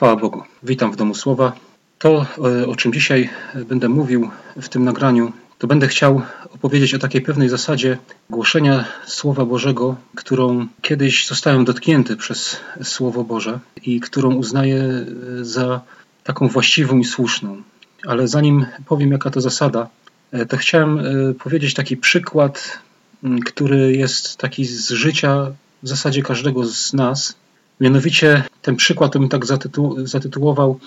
Chwała Bogu. Witam w Domu Słowa. To, e, o czym dzisiaj będę mówił w tym nagraniu, to będę chciał opowiedzieć o takiej pewnej zasadzie głoszenia Słowa Bożego, którą kiedyś zostałem dotknięty przez Słowo Boże i którą uznaję e, za taką właściwą i słuszną. Ale zanim powiem, jaka to zasada, e, to chciałem powiedzieć taki przykład, który jest taki z życia w zasadzie każdego z nas, Mianowicie ten przykład to bym tak zatytu zatytułował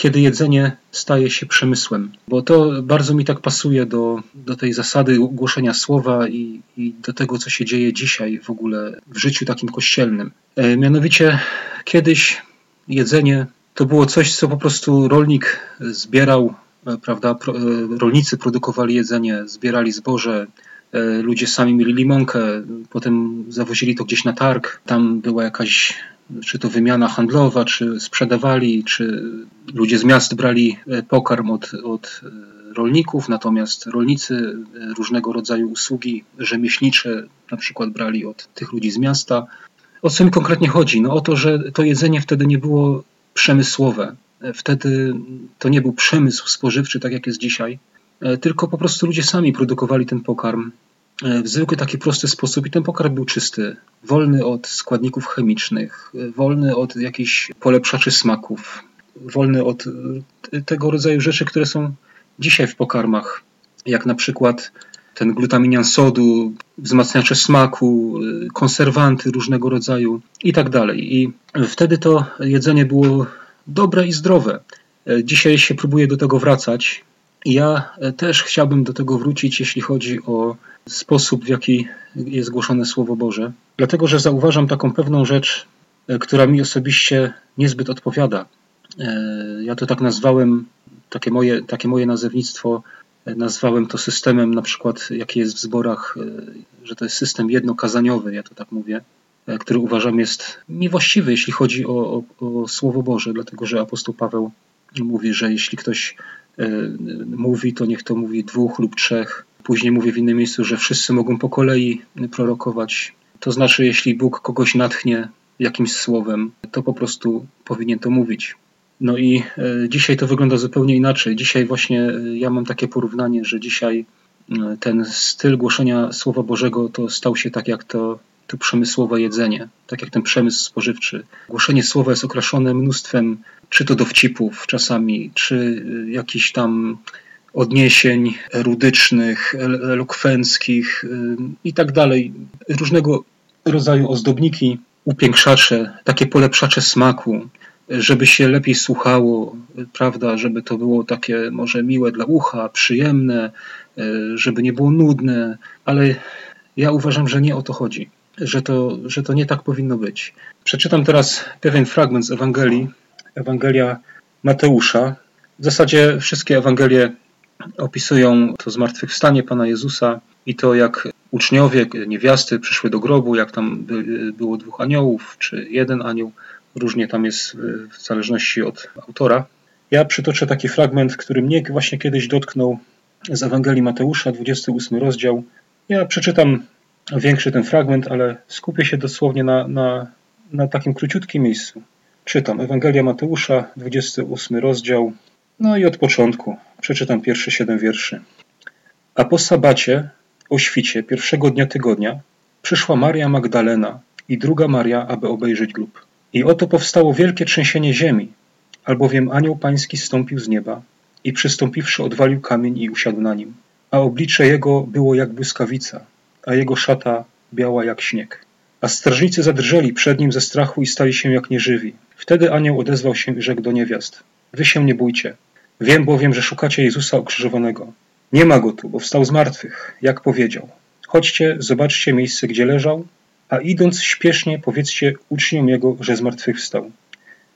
kiedy jedzenie staje się przemysłem, bo to bardzo mi tak pasuje do, do tej zasady głoszenia słowa i, i do tego, co się dzieje dzisiaj w ogóle w życiu takim kościelnym. E, mianowicie kiedyś jedzenie to było coś, co po prostu rolnik zbierał, e, prawda? Pro, e, rolnicy produkowali jedzenie, zbierali zboże, e, ludzie sami mieli limonkę, potem zawozili to gdzieś na targ, tam była jakaś czy to wymiana handlowa, czy sprzedawali, czy ludzie z miast brali e, pokarm od, od e, rolników, natomiast rolnicy e, różnego rodzaju usługi rzemieślnicze na przykład brali od tych ludzi z miasta. O co mi konkretnie chodzi? No o to, że to jedzenie wtedy nie było przemysłowe. Wtedy to nie był przemysł spożywczy, tak jak jest dzisiaj, tylko po prostu ludzie sami produkowali ten pokarm w zwykły taki prosty sposób i ten pokarm był czysty, wolny od składników chemicznych, wolny od jakichś polepszaczy smaków, wolny od e, tego rodzaju rzeczy, które są dzisiaj w pokarmach, jak na przykład ten glutaminian sodu, wzmacniacze smaku, e, konserwanty różnego rodzaju i tak dalej. I wtedy to jedzenie było dobre i zdrowe. E, dzisiaj się próbuje do tego wracać. Ja też chciałbym do tego wrócić, jeśli chodzi o sposób, w jaki jest głoszone Słowo Boże, dlatego że zauważam taką pewną rzecz, e, która mi osobiście niezbyt odpowiada. E, ja to tak nazwałem, takie moje, takie moje nazewnictwo, e, nazwałem to systemem, na przykład, jaki jest w zborach, że to jest system jednokazaniowy, ja to tak mówię, który uważam jest niewłaściwy, jeśli chodzi o, o, o Słowo Boże, dlatego że apostoł Paweł mówi, że jeśli ktoś mówi, to niech to mówi dwóch lub trzech Później mówię w innym miejscu, że wszyscy mogą po kolei prorokować. To znaczy, jeśli Bóg kogoś natchnie jakimś słowem, to po prostu powinien to mówić. No i e, dzisiaj to wygląda zupełnie inaczej. Dzisiaj właśnie e, ja mam takie porównanie, że dzisiaj e, ten styl głoszenia Słowa Bożego to stał się tak jak to, to przemysłowe jedzenie, tak jak ten przemysł spożywczy. Głoszenie Słowa jest okraszone mnóstwem, czy to dowcipów czasami, czy jakichś tam odniesień erudycznych, elokwenckich i tak dalej. Różnego rodzaju ozdobniki, upiększacze, takie polepszacze smaku, żeby się lepiej słuchało, prawda, żeby to było takie może miłe dla ucha, przyjemne, e, żeby nie było nudne, ale ja uważam, że nie o to chodzi, że to, że to nie tak powinno być. Przeczytam teraz pewien fragment z Ewangelii, Ewangelia Mateusza. W zasadzie wszystkie Ewangelie opisują to zmartwychwstanie Pana Jezusa i to, jak uczniowie, niewiasty przyszły do grobu, jak tam było dwóch aniołów, czy jeden anioł. Różnie tam jest w zależności od autora. Ja przytoczę taki fragment, który mnie właśnie kiedyś dotknął z Ewangelii Mateusza, 28 rozdział. Ja przeczytam większy ten fragment, ale skupię się dosłownie na, na, na takim króciutkim miejscu. Czytam Ewangelia Mateusza, 28 rozdział, no i od początku. Przeczytam pierwsze siedem wierszy. A po sabacie, o świcie, pierwszego dnia tygodnia, przyszła Maria Magdalena i druga Maria, aby obejrzeć grób. I oto powstało wielkie trzęsienie ziemi, albowiem anioł pański stąpił z nieba i przystąpiwszy odwalił kamień i usiadł na nim. A oblicze jego było jak błyskawica, a jego szata biała jak śnieg. A strażnicy zadrżeli przed nim ze strachu i stali się jak nieżywi. Wtedy anioł odezwał się i rzekł do niewiast. Wy się nie bójcie, Wiem bowiem, że szukacie Jezusa ukrzyżowanego. Nie ma go tu, bo wstał z martwych, jak powiedział. Chodźcie, zobaczcie miejsce, gdzie leżał, a idąc śpiesznie powiedzcie uczniom Jego, że z martwych wstał.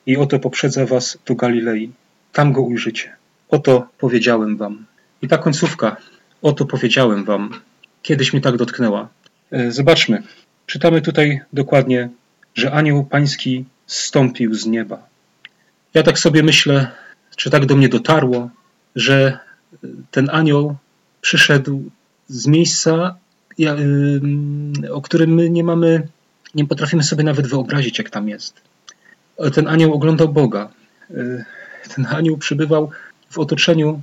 I oto poprzedza was do Galilei. Tam go ujrzycie. Oto powiedziałem wam. I ta końcówka. Oto powiedziałem wam. Kiedyś mnie tak dotknęła. E, zobaczmy. Czytamy tutaj dokładnie, że anioł pański zstąpił z nieba. Ja tak sobie myślę, czy tak do mnie dotarło, że ten anioł przyszedł z miejsca, o którym my nie mamy, nie potrafimy sobie nawet wyobrazić, jak tam jest. Ten anioł oglądał Boga. ten anioł przybywał w otoczeniu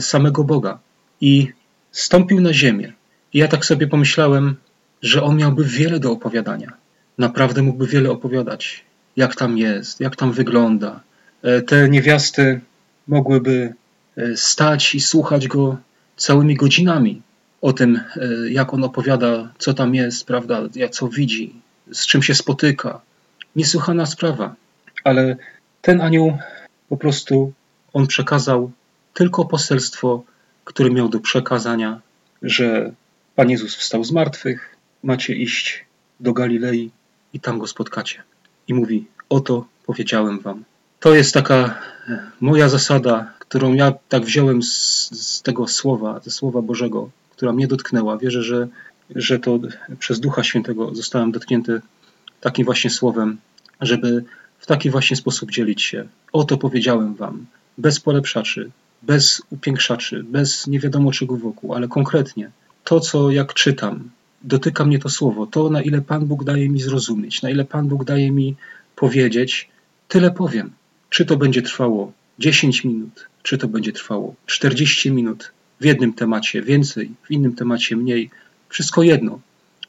samego Boga i stąpił na ziemię. I ja tak sobie pomyślałem, że on miałby wiele do opowiadania. Naprawdę mógłby wiele opowiadać, jak tam jest, jak tam wygląda. Te niewiasty mogłyby stać i słuchać go całymi godzinami o tym, e, jak on opowiada, co tam jest, prawda, co widzi, z czym się spotyka. Niesłychana sprawa. Ale ten anioł po prostu on przekazał tylko poselstwo, które miał do przekazania, że Pan Jezus wstał z martwych, macie iść do Galilei i tam go spotkacie. I mówi: Oto powiedziałem wam. To jest taka e, moja zasada, którą ja tak wziąłem z, z tego słowa, ze słowa Bożego, która mnie dotknęła. Wierzę, że, że to przez Ducha Świętego zostałem dotknięty takim właśnie słowem, żeby w taki właśnie sposób dzielić się. Oto powiedziałem wam, bez polepszaczy, bez upiększaczy, bez nie wiadomo czego wokół, ale konkretnie to, co jak czytam, dotyka mnie to słowo, to na ile Pan Bóg daje mi zrozumieć, na ile Pan Bóg daje mi powiedzieć, tyle powiem. Czy to będzie trwało 10 minut, czy to będzie trwało 40 minut, w jednym temacie więcej, w innym temacie mniej. Wszystko jedno.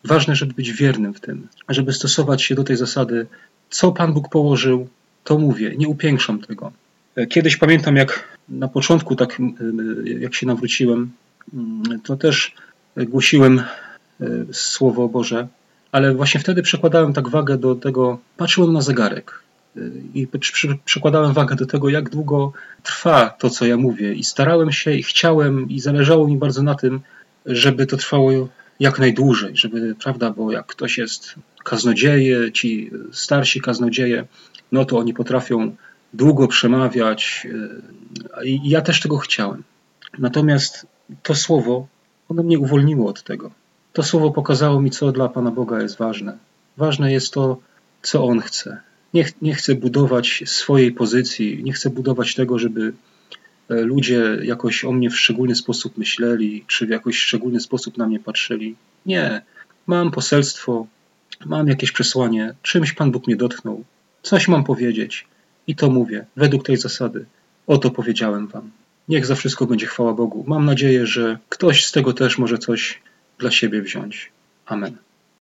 Ważne, żeby być wiernym w tym, żeby stosować się do tej zasady, co Pan Bóg położył, to mówię, nie upiększam tego. Kiedyś pamiętam, jak na początku, tak jak się nawróciłem, to też głosiłem e, Słowo Boże, ale właśnie wtedy przekładałem tak wagę do tego, patrzyłem na zegarek i przykładałem wagę do tego, jak długo trwa to, co ja mówię. I starałem się, i chciałem, i zależało mi bardzo na tym, żeby to trwało jak najdłużej, żeby, prawda, bo jak ktoś jest kaznodzieje, ci starsi kaznodzieje, no to oni potrafią długo przemawiać e, i ja też tego chciałem. Natomiast to słowo, ono mnie uwolniło od tego. To słowo pokazało mi, co dla Pana Boga jest ważne. Ważne jest to, co On chce. Nie, nie chcę budować swojej pozycji, nie chcę budować tego, żeby e, ludzie jakoś o mnie w szczególny sposób myśleli, czy w jakoś szczególny sposób na mnie patrzyli. Nie. Mam poselstwo, mam jakieś przesłanie, czymś Pan Bóg mnie dotknął, coś mam powiedzieć i to mówię, według tej zasady. Oto powiedziałem Wam. Niech za wszystko będzie chwała Bogu. Mam nadzieję, że ktoś z tego też może coś dla siebie wziąć. Amen.